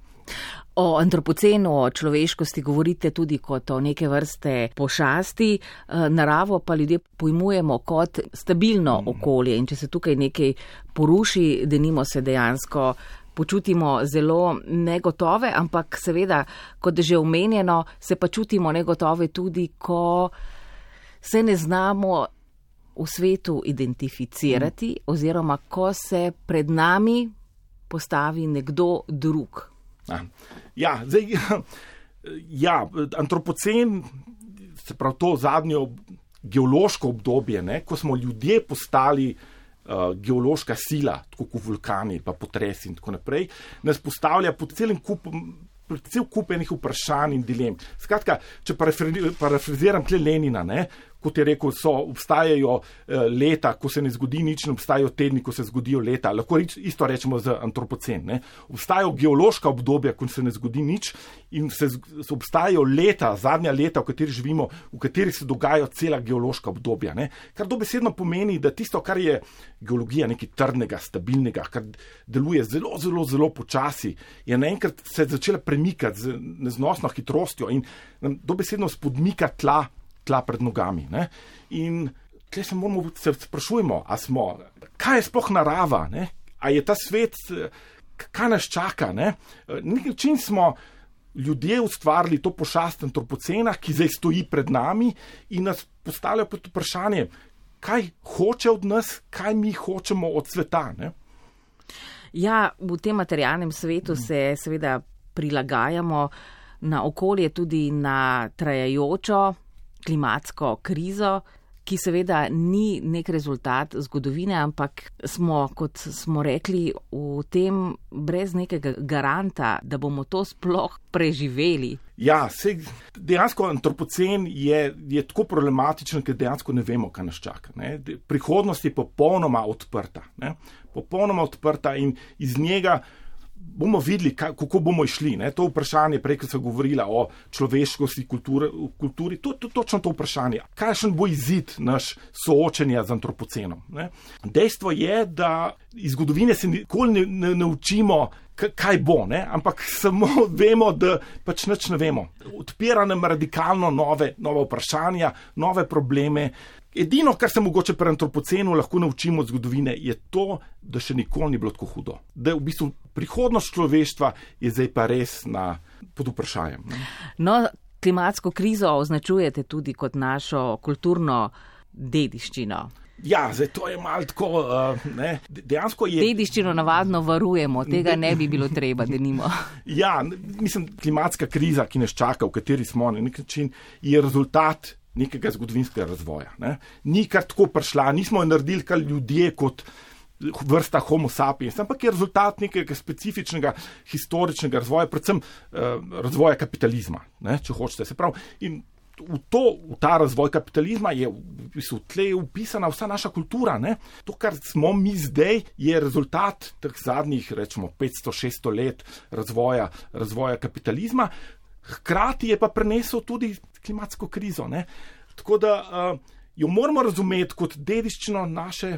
O antropocenu, o človeškosti govorite tudi kot o neke vrste pošasti, eh, naravo pa ljudje pojmujemo kot stabilno mm. okolje in če se tukaj nekaj poruši, denimo se dejansko počutimo zelo negotove, ampak seveda, kot je že omenjeno, se pa čutimo negotove tudi, ko se ne znamo v svetu identificirati mm. oziroma ko se pred nami postavi nekdo drug. Ja, zdaj, ja, antropocen, se pravi to zadnje geološko obdobje, ne, ko smo ljudje postali uh, geološka sila, tako kot vulkani, pa potresi in tako naprej, nas postavlja pod celim kupom. Cel kup enih vprašanj in dilem. Skratka, če parafraziram tle Lenina, ne, kot je rekel, so, obstajajo uh, leta, ko se ne zgodi nič, in obstajajo tedni, ko se zgodijo leta. Lahko reč, isto rečemo za antropocen. Ne? Obstajajo geološka obdobja, ko se ne zgodi nič, in se, se obstajajo leta, zadnja leta, v katerih živimo, v katerih se dogajajo cela geološka obdobja. Ne? Kar dobesedno pomeni, da tisto, kar je geologija nekaj trdnega, stabilnega, kar deluje zelo, zelo, zelo počasi, je naenkrat se začela premikati z neznosno hitrostjo in dobesedno spodmika tla, tla pred nogami. Ne? In tukaj se moramo se sprašujemo, a smo, kaj je sploh narava, ne? a je ta svet, kaj nas čaka. Na nek način smo ljudje ustvarili to pošast antropocena, ki zdaj stoji pred nami in nas postavlja pod vprašanje, kaj hoče od nas, kaj mi hočemo od sveta. Ne? Ja, v tem materialnem svetu se seveda prilagajamo na okolje, tudi na trajajočo klimatsko krizo, ki seveda ni nek rezultat zgodovine, ampak smo, kot smo rekli, v tem brez nekega garanta, da bomo to sploh preživeli. Ja, se, dejansko antropocen je, je tako problematičen, ker dejansko ne vemo, kaj nas čaka. Ne. Prihodnost je popolnoma odprta. Ne. Popolnoma odprta in iz njega bomo videli, kako bomo išli. Ne? To vprašanje, prej, ko sem govorila o človeškosti, kulturi, kulturi to je to, točno to vprašanje. Kakšen bo izid naš soočenja z antropocenom? Ne? Dejstvo je, da iz zgodovine se nikoli ne, ne, ne učimo. Kaj bo, ne? ampak samo vemo, da pač nič ne vemo. Odpira nam radikalno nove, nove vprašanja, nove probleme. Edino, kar se mogoče pri antropocenu lahko naučimo od zgodovine, je to, da še nikoli ni bilo tako hudo. Da v bistvu prihodnost človeštva je zdaj pa res na, pod vprašanjem. No, klimatsko krizo označujete tudi kot našo kulturno dediščino. Ja, zdaj to je malo tako. Uh, dejansko je. Dediščino navadno varujemo, tega ne bi bilo treba, da nimo. ja, mislim, klimatska kriza, ki nas čaka, v kateri smo na nek način, je rezultat nekega zgodovinskega razvoja. Ne. Ni kar tako prišla, nismo naredili kar ljudje kot vrsta Homo sapiens, ampak je rezultat nekega specifičnega historičnega razvoja, predvsem uh, razvoja kapitalizma, ne, če hočete. Se pravi, in v, to, v ta razvoj kapitalizma je v bistvu tle upisana vsa naša kultura. Ne. To, kar smo mi zdaj, je rezultat teh zadnjih, rečemo, 500-600 let razvoja, razvoja kapitalizma. Hkrati je pa prenesel tudi klimatsko krizo. Ne? Tako da uh, jo moramo razumeti kot dediščino naše,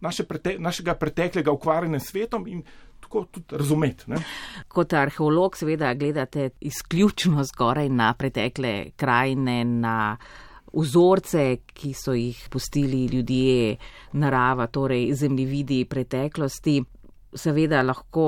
naše prete, našega preteklega ukvarjanja s svetom in tako tudi razumeti. Ne? Kot arheolog, seveda, gledate izključno zgoraj na pretekle krajine, na vzorce, ki so jih pustili ljudje, narava, torej zemljevidi preteklosti. Seveda lahko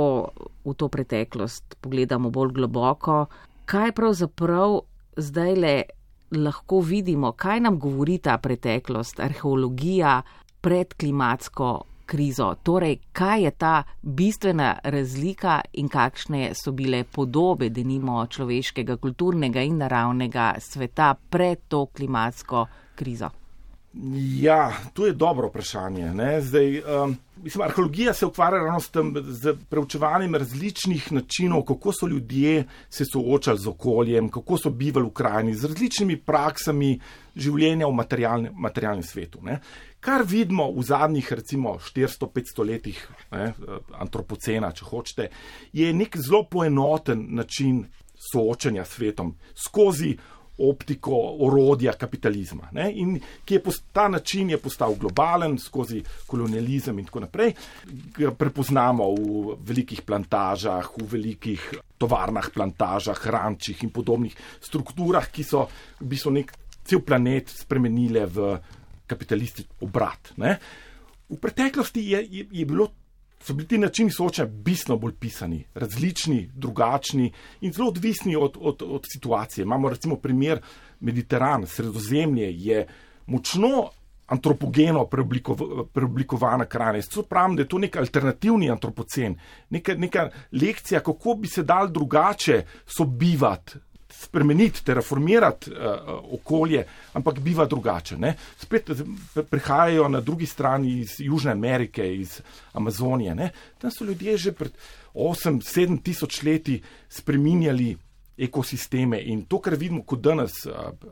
v to preteklost pogledamo bolj globoko. Kaj pravzaprav zdaj le lahko vidimo, kaj nam govori ta preteklost, arheologija pred klimatsko krizo. Torej, kaj je ta bistvena razlika in kakšne so bile podobe, da nimo človeškega, kulturnega in naravnega sveta pred to klimatsko krizo. Ja, to je dobro vprašanje. Zdaj, um, mislim, arheologija se ukvarja ravno s tem, z preučevanjem različnih načinov, kako so ljudje se soočali z okoljem, kako so bivali v krajini, z različnimi praksami življenja v materialnem, materialnem svetu. Ne. Kar vidimo v zadnjih, recimo, 400-500 letih ne, antropocena, če hočete, je nek zelo poenoten način soočanja s svetom skozi optiko orodja kapitalizma. Ne? In ki je ta način je postal globalen skozi kolonializem in tako naprej. Ga prepoznamo v velikih plantažah, v velikih tovarnah, plantažah, rančih in podobnih strukturah, ki so v bistvu nek cel planet spremenile v kapitalistični obrat. Ne? V preteklosti je, je, je bilo so bili ti načini soočanja bistveno bolj pisani, različni, drugačni in zelo odvisni od, od, od situacije. Imamo recimo primer Mediteran, sredozemlje je močno antropogeno preoblikovana krajina. Jaz pravim, da je to nek alternativni antropocen, neka, neka lekcija, kako bi se dal drugače sobivati spremeniti, terraformirati uh, okolje, ampak biva drugače. Ne? Spet prihajajo na drugi strani iz Južne Amerike, iz Amazonije. Ne? Tam so ljudje že pred 8-7 tisoč leti spreminjali ekosisteme. In to, kar vidimo kot danes,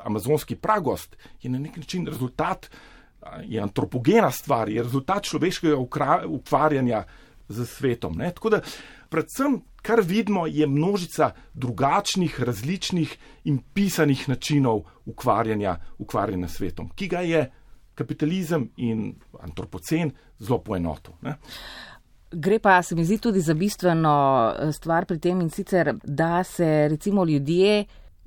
amazonski pragost, je na nek način rezultat, je antropogena stvar, je rezultat človeškega ukvarjanja z svetom. Ne? Tako da, predvsem, kar vidimo, je množica drugačnih, različnih in pisanih načinov ukvarjanja, ukvarjanja svetom, ki ga je kapitalizem in antropocen zelo poenotil. Gre pa, se mi zdi, tudi za bistveno eh, stvar pri tem in sicer, da se recimo ljudje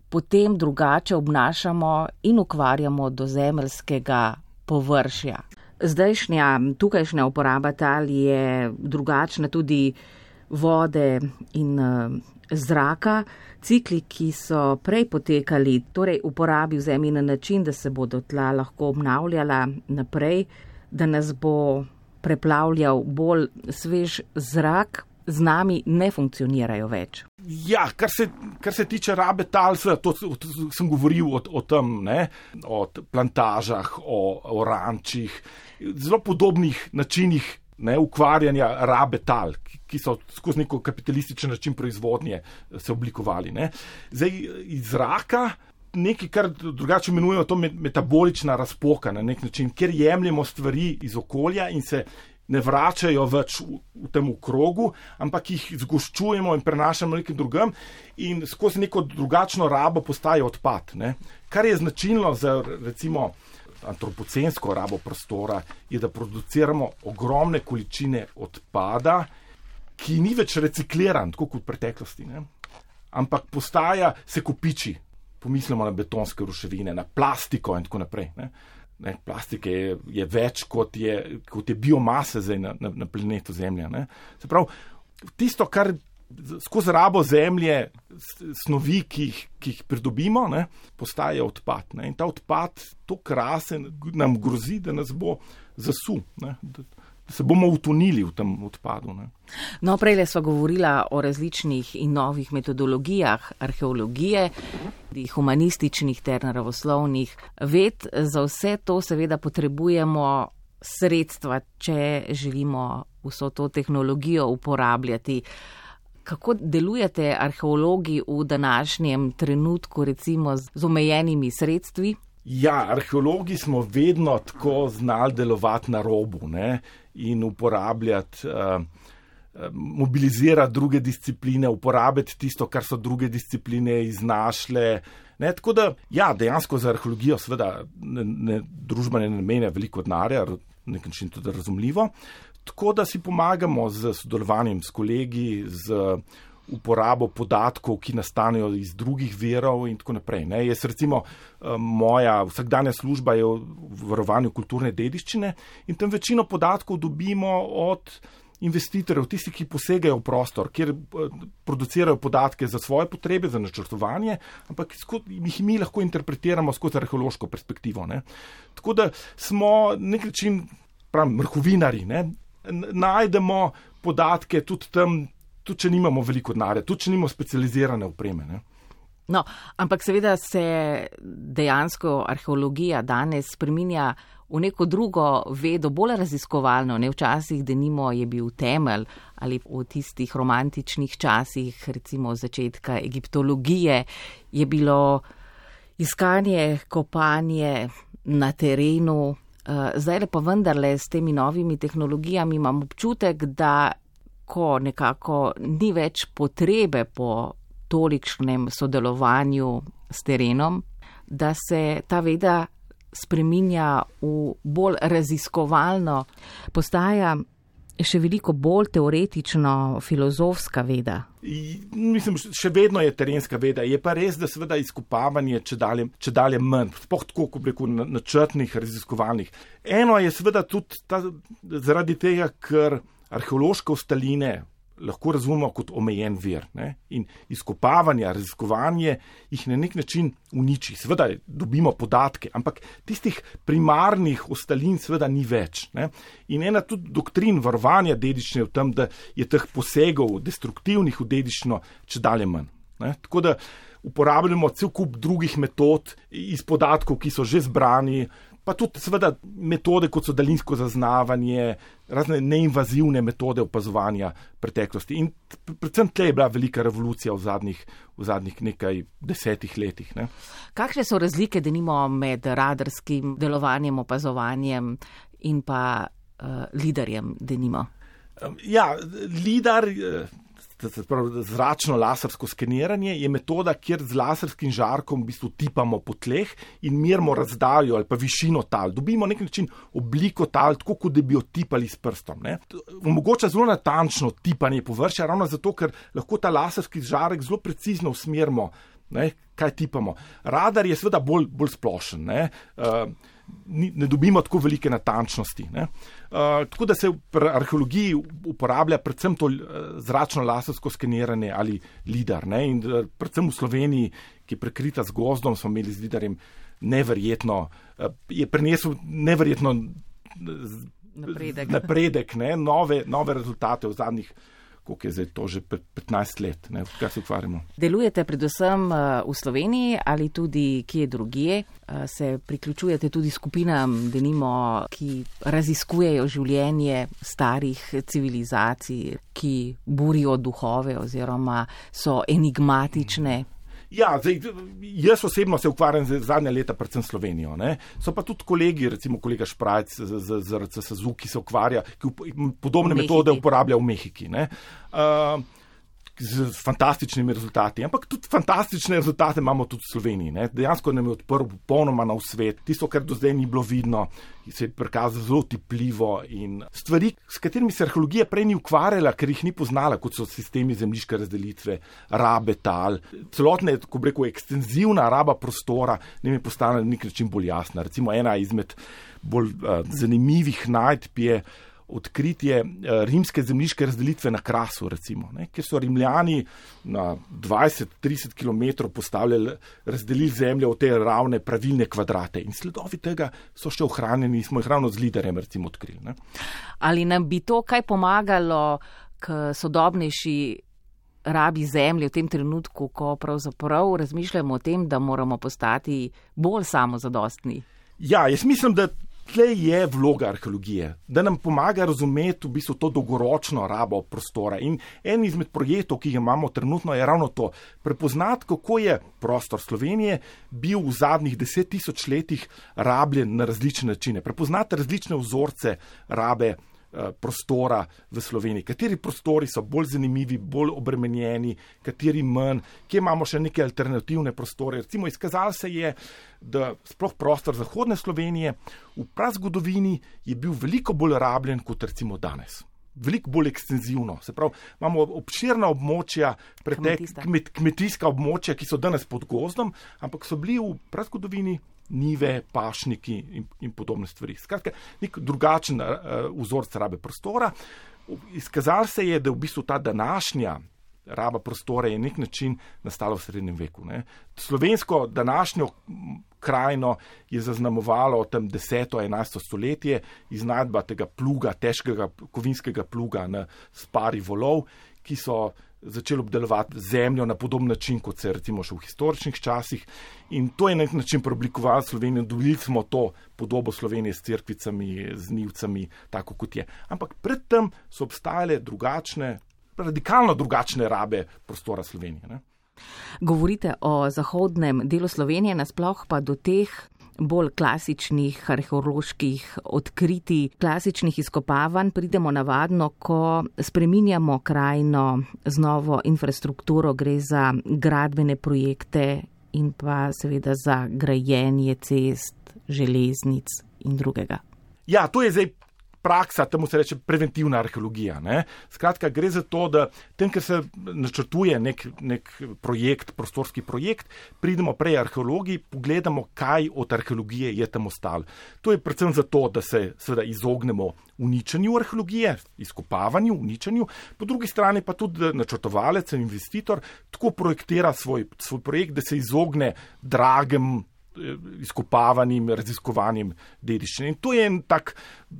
potem drugače obnašamo in ukvarjamo do zemeljskega površja. Zdajšnja, tukajšnja uporaba tal je drugačna tudi vode in uh, zraka. Cikli, ki so prej potekali, torej uporabi vzemi na način, da se bodo tla lahko obnavljala naprej, da nas bo preplavljal bolj svež zrak, z nami ne funkcionirajo več. Ja, kar se, kar se tiče rabe tal, to, to sem govoril o, o tem, ne, o plantažah, o, o rančih, zelo podobnih načinih ne, ukvarjanja rabe tal, ki so skozi neko kapitalističen način proizvodnje se oblikovali. Ne. Zdaj iz zraka nekaj, kar drugače imenujemo to metabolična razpoka na nek način, ker jemljemo stvari iz okolja in se ne vračajo več v, v tem krogu, ampak jih zgoščujemo in prenašamo nekam drugam in skozi neko drugačno rabo postaje odpad. Ne. Kar je značilno za recimo antropocensko rabo prostora, je, da produciramo ogromne količine odpada, ki ni več recikliran, tako kot v preteklosti, ne. ampak postaja, se kopiči pomislimo na betonske ruševine, na plastiko in tako naprej. Ne. Ne, plastike je, je več kot je, kot je biomase na, na, na planetu Zemlja. Ne. Se pravi, tisto, kar skozi rabo Zemlje, snovi, ki jih, ki jih pridobimo, ne, postaje odpad. Ne. In ta odpad, to krase, nam grozi, da nas bo zasul. Ne. Da, se bomo utonili v tem odpadu. Ne. No, prej smo govorili o različnih in novih metodologijah arheologije, humanističnih ter naravoslovnih ved. Za vse to seveda potrebujemo sredstva, če želimo vso to tehnologijo uporabljati. Kako delujete arheologi v današnjem trenutku, recimo z omejenimi sredstvi? Ja, arheologi smo vedno tako znali delovati na robu ne? in uporabljati, uh, mobilizirati druge discipline, uporabiti tisto, kar so druge discipline iznašle. Ne? Tako da, ja, dejansko za arheologijo, seveda, ne, ne, družba ne namenja veliko denarja, na nek način tudi razumljivo. Tako da si pomagamo z sodelovanjem s kolegi, z uporabo podatkov, ki nastanejo iz drugih verov in tako naprej. Ne. Jaz recimo, eh, moja vsakdanja služba je v varovanju kulturne dediščine in tam večino podatkov dobimo od investitorjev, tistih, ki posegajo v prostor, kjer eh, producirajo podatke za svoje potrebe, za načrtovanje, ampak jih mi lahko interpretiramo skozi arheološko perspektivo. Ne. Tako da smo nek način, pravim, vrhovinari, ne. Najdemo podatke tudi tam, tudi če nimamo veliko denarja, tudi če nimamo specializirane opreme. Ne. No, ampak seveda se dejansko arheologija danes spreminja v neko drugo vedo, bolj raziskovalno. Ne včasih, da nimo je bil temelj ali v tistih romantičnih časih, recimo začetka egiptologije, je bilo iskanje, kopanje na terenu. Eh, zdaj pa vendarle s temi novimi tehnologijami imam občutek, da ko nekako ni več potrebe po tolikšnem sodelovanju s terenom, da se ta veda spreminja v bolj raziskovalno, postaja še veliko bolj teoretično filozofska veda. Mislim, še vedno je terenska veda. Je pa res, da seveda izkopavanje če dalje, če dalje manj, spoh tako, kot reko, načrtnih, raziskovalnih. Eno je seveda tudi ta, zaradi tega, ker arheološke ostaline lahko razumemo kot omejen vir. Ne? In izkopavanje, raziskovanje jih na nek način uniči. Sveda dobimo podatke, ampak tistih primarnih ostalin sveda ni več. Ne? In ena tudi doktrin varovanja dedične je v tem, da je teh posegov destruktivnih v dedično če dalje manj. Ne? Tako da uporabljamo cel kup drugih metod iz podatkov, ki so že zbrani, pa tudi seveda metode, kot so daljinsko zaznavanje, razne neinvazivne metode opazovanja preteklosti. In predvsem tle je bila velika revolucija v zadnjih, v zadnjih nekaj desetih letih. Ne. Kakšne so razlike, da nimo med radarskim delovanjem, opazovanjem in pa uh, lidarjem, da nimo? Ja, lidar. Zračno lasersko skeniranje je metoda, kjer z laserskim žarkom v bistvu tipamo po tleh in merimo razdaljo ali pa višino tal. Dobimo nek način obliko tal, tako kot da bi jo tipali s prstom. Ne. Omogoča zelo natančno tipanje površja, ravno zato, ker lahko ta laserski žarek zelo precizno usmerimo, ne, kaj tipamo. Radar je seveda bolj, bolj splošen. Ne. Uh, ne dobimo tako velike natančnosti. Uh, tako da se v arheologiji uporablja predvsem to uh, zračno lasersko skeniranje ali lidar. Ne? In uh, predvsem v Sloveniji, ki je prekrita z gozdom, smo imeli z lidarjem neverjetno, uh, je prinesel neverjetno napredek, napredek ne? nove, nove rezultate v zadnjih koliko je zdaj to že 15 let, kaj se ukvarjamo. Delujete predvsem eh, v Sloveniji ali tudi kje drugje? Eh, se priključujete tudi skupinam, denimo, ki raziskujejo življenje starih civilizacij, ki burijo duhove oziroma so enigmatične. Ja, zdaj, jaz osebno se ukvarjam zadnja leta predvsem Slovenijo. Ne. So pa tudi kolegi, recimo kolega Šprajc z, z RCSU, ki se ukvarja, ki podobne metode uporablja v Mehiki. Uh, z fantastičnimi rezultati. Ampak tudi fantastične rezultate imamo tudi v Sloveniji. Ne? Dejansko nam je odprl popolnoma nov svet. Tisto, kar do zdaj ni bilo vidno, se je prikazalo zelo tipljivo in stvari, s katerimi se arheologija prej ni ukvarjala, ker jih ni poznala, kot so sistemi zemljiške razdelitve, rabe tal. Celotna, ko reko, ekstenzivna raba prostora, nam je postala na nek način bolj jasna. Recimo ena izmed bolj uh, zanimivih najdb je odkritje eh, rimske zemljiške razdelitve na Krasu, recimo, ne, kjer so rimljani na 20-30 km postavljali, razdelili zemljo v te ravne, pravilne kvadrate. In sledovi tega so še ohranjeni, smo jih ravno z liderjem recimo odkrili. Ne. Ali nam bi to kaj pomagalo k sodobnejši rabi zemlje v tem trenutku, ko pravzaprav razmišljamo o tem, da moramo postati bolj samozadostni? Ja, jaz mislim, da Tle je vloga arheologije, da nam pomaga razumeti v bistvu to dolgoročno rabo prostora. In en izmed projektov, ki jih imamo trenutno, je ravno to: prepoznati, kako je prostor Slovenije bil v zadnjih deset tisoč letih rabljen na različne načine, prepoznati različne vzorce rabe prostora v Sloveniji, kateri prostori so bolj zanimivi, bolj obremenjeni, kateri manj, kje imamo še neke alternativne prostore. Recimo, izkazalo se je, da sploh prostor zahodne Slovenije v prazgodovini je bil veliko bolj rabljen kot recimo danes. Veliko bolj ekstenzivno. Se pravi, imamo obširna območja, pretek, kmet, kmetijska območja, ki so danes pod gozdom, ampak so bili v prazgodovini nive, pašniki in, in podobne stvari. Skratka, nek drugačen uh, vzorec rabe prostora. Izkazalo se je, da v bistvu ta današnja raba prostora je nek način nastala v srednjem veku. Ne. Slovensko današnjo krajino je zaznamovalo tam 10-11 stoletje iznajdba tega pluga, težkega kovinskega pluga na spari volov, ki so začeli obdelovati zemljo na podoben način, kot se je recimo še v historičnih časih. In to je na nek način preoblikovalo Slovenijo, dobili smo to podobo Slovenije s crkvicami, z nivcami, tako kot je. Ampak predtem so obstajale drugačne, radikalno drugačne rabe prostora Slovenije. Ne? Govorite o zahodnem delu Slovenije, nasploh pa do teh bolj klasičnih arheoloških odkritij, klasičnih izkopavanj pridemo navadno, ko spreminjamo krajino z novo infrastrukturo, gre za gradbene projekte in pa seveda za grajenje cest, železnic in drugega. Ja, to je zdaj praksa, temu se reče preventivna arheologija. Ne? Skratka, gre za to, da tem, ker se načrtuje nek, nek projekt, prostorski projekt, pridemo prej arheologi, pogledamo, kaj od arheologije je tam ostalo. To je predvsem zato, da se seveda izognemo uničenju arheologije, izkopavanju, uničenju, po drugi strani pa tudi načrtovalec in investitor tako projektira svoj, svoj projekt, da se izogne dragem izkopavanjem, raziskovanjem dediščine. In to je en tak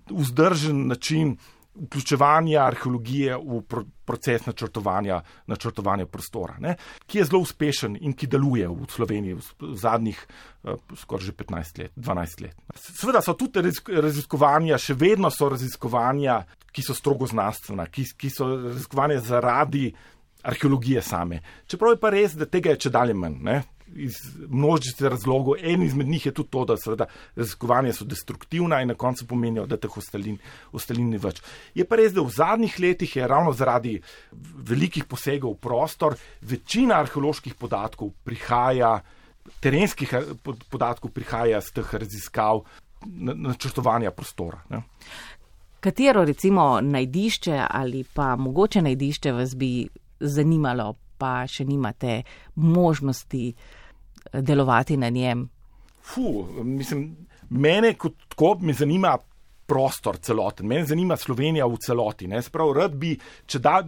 vzdržen način vključevanja arheologije v proces načrtovanja, načrtovanja prostora, ne, ki je zelo uspešen in ki deluje v Sloveniji v zadnjih uh, skoraj že 15 let, 12 let. Sveda so tudi raziskovanja, še vedno so raziskovanja, ki so strogo znanstvena, ki, ki so raziskovanja zaradi arheologije same. Čeprav je pa res, da tega je če dalje manj. Ne? Iz množice razlogov. En izmed njih je tudi to, da seveda raziskovanja so destruktivna in na koncu pomenijo, da teh ostalin, ostalin ni več. Je pa res, da v zadnjih letih je ravno zaradi velikih posegov v prostor večina arheoloških podatkov prihaja, terenskih eh, podatkov prihaja z teh raziskav načrtovanja prostora. Ne. Katero recimo najdišče ali pa mogoče najdišče vas bi zanimalo, pa še nimate možnosti delovati na njem? Fu, mislim, mene kot tako mi zanima prostor celoten, mene zanima Slovenija v celoti. Sprav, rad bi, če da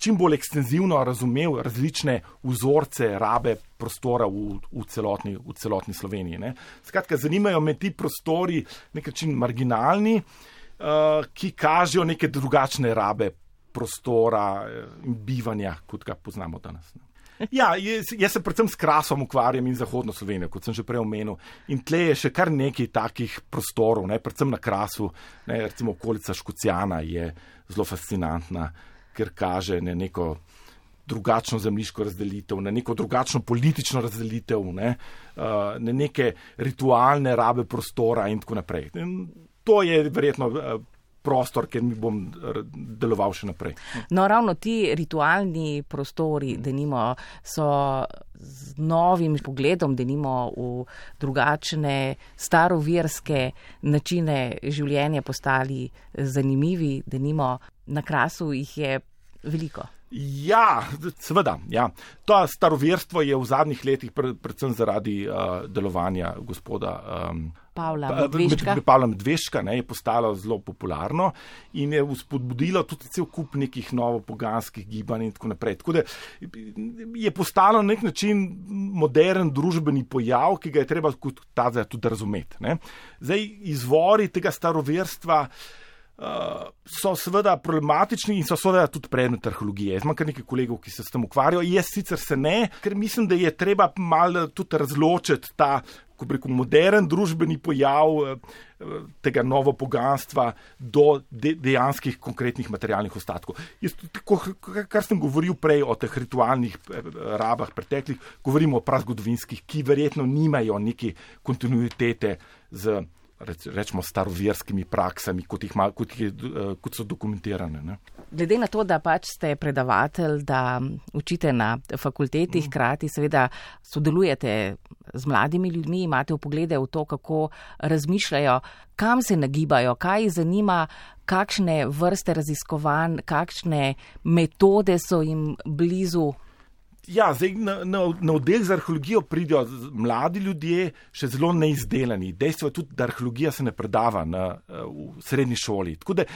čim bolj ekstenzivno razumel različne vzorce rabe prostora v, v, celotni, v celotni Sloveniji. Ne. Skratka, zanimajo me ti prostori, nekakšni marginalni, uh, ki kažejo neke drugačne rabe prostora eh, in bivanja, kot ga poznamo danes. Ne. Ja, jaz, jaz se predvsem s krasom ukvarjam in zahodno Slovenijo, kot sem že prej omenil. In tle je še kar nekaj takih prostorov, ne, predvsem na krasu, ne, recimo okolica Škocijana je zelo fascinantna, ker kaže ne, neko drugačno zemljiško razdelitev, na neko drugačno politično razdelitev, ne, uh, na neke ritualne rabe prostora in tako naprej. In to je verjetno. Prostor, ker mi bom deloval še naprej. No, ravno ti ritualni prostori, da nimo, so z novim pogledom, da nimo v drugačne starovirske načine življenja postali zanimivi, da nimo na krasu jih je veliko. Ja, seveda. Ja. To staroverstvo je v zadnjih letih, predvsem zaradi uh, delovanja gospoda um, Pavla Medveška, Pavla Medveška ne, je postalo zelo popularno in je vzpodbudilo tudi cel kup nekih novopoganskih gibanj in tako naprej. Tako da je postalo na nek način modern družbeni pojav, ki ga je treba kot ta zdaj tudi razumeti. Ne. Zdaj, izvori tega staroverstva. So seveda problematični in so seveda tudi predmet arheologije. Jaz imam kar nekaj kolegov, ki se s tem ukvarjajo. Jaz sicer se ne, ker mislim, da je treba malo tudi razločiti ta, ko reko, modern družbeni pojav uh, tega novo poganstva do de dejanskih konkretnih materialnih ostatkov. Jaz, tako, kar sem govoril prej o teh ritualnih uh, rabah preteklih, govorimo o prazgodovinskih, ki verjetno nimajo neke kontinuitete z reč, rečemo, staroverskimi praksami, kot, jih, kot, jih, eh, kot so dokumentirane. Ne. Glede na to, da pač ste predavatelj, da učite na fakulteti, mm. hkrati seveda sodelujete z mladimi ljudmi, imate upoglede v to, kako razmišljajo, kam se nagibajo, kaj jih zanima, kakšne vrste raziskovanj, kakšne metode so jim blizu. Ja, zdaj na, na, na oddelek za arheologijo pridijo mladi ljudje, še zelo neizdelani. Dejstvo je tudi, da arheologija se ne predava na, v srednji šoli. Tako da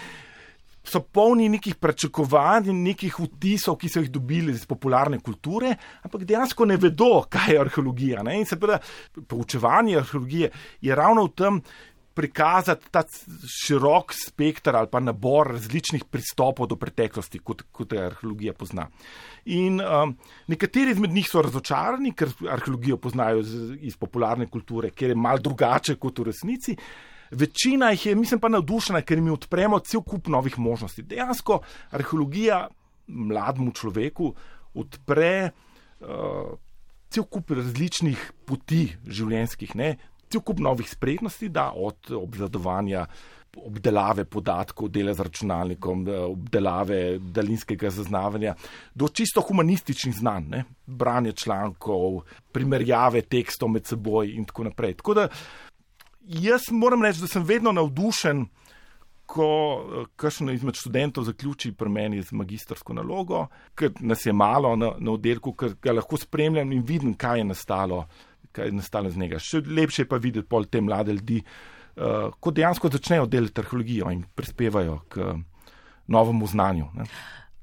so polni nekih pričakovanj in nekih vtisov, ki so jih dobili iz popularne kulture, ampak dejansko ne vedo, kaj je arheologija. Ne? In se pravi, poučevanje arheologije je ravno v tem, prikazati ta širok spektr ali pa nabor različnih pristopov do preteklosti, kot, kot je arheologija pozna. In um, nekateri izmed njih so razočarani, ker arheologijo poznajo iz, iz popularne kulture, ker je mal drugače kot v resnici. Večina jih je, mislim pa, navdušena, ker jim odpremo cel kup novih možnosti. Dejansko arheologija mlademu človeku odpre uh, cel kup različnih poti življenjskih, ne? Cel kup novih spretnosti, da od obvladovanja. Obdelave podatkov, dela z računalnikom, obdelave daljinskega zaznavanja, do čisto humanističnih znanj, ne? branje člankov, primerjave tekstov med seboj in tako naprej. Tako da jaz moram reči, da sem vedno navdušen, ko kakšen izmed študentov zaključi pri meni z magistrsko nalogo, ker nas je malo na, na oddelku, ker ga lahko spremljam in vidim, kaj je nastalo kaj je nastalo z njega. Še lepše je pa videti pol te mlade ljudi, uh, ko dejansko začnejo delati arheologijo in prispevajo k novemu znanju. Ne.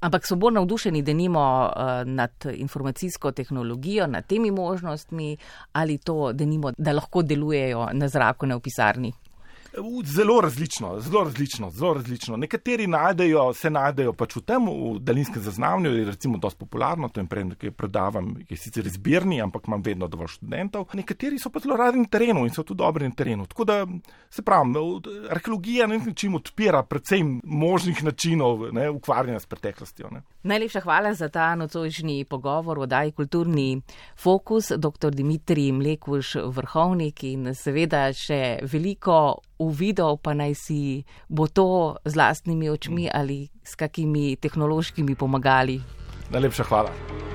Ampak so bolj navdušeni, da nimo uh, nad informacijsko tehnologijo, nad temi možnostmi ali to, da nimo, da lahko delujejo na zraku, ne v pisarni. Zelo različno, zelo različno, zelo različno. Nekateri najdejo, se najdejo pač v tem, v daljinskem zaznavanju, je recimo dosti popularno, to je predmet, ki predavam, je sicer izbirni, ampak imam vedno dovolj študentov. Nekateri so pa zelo radi na terenu in so tudi dobri na terenu. Tako da se pravim, arheologija na nek način odpira predvsem možnih načinov ne, ukvarjanja s preteklostjo. Ne. Najlepša hvala za ta nocojšnji pogovor o daji kulturni fokus, dr. Dimitrij Mlekuš, vrhovnik in seveda še veliko uvidel, pa naj si bo to z lastnimi očmi ali s kakimi tehnološkimi pomagali. Najlepša hvala.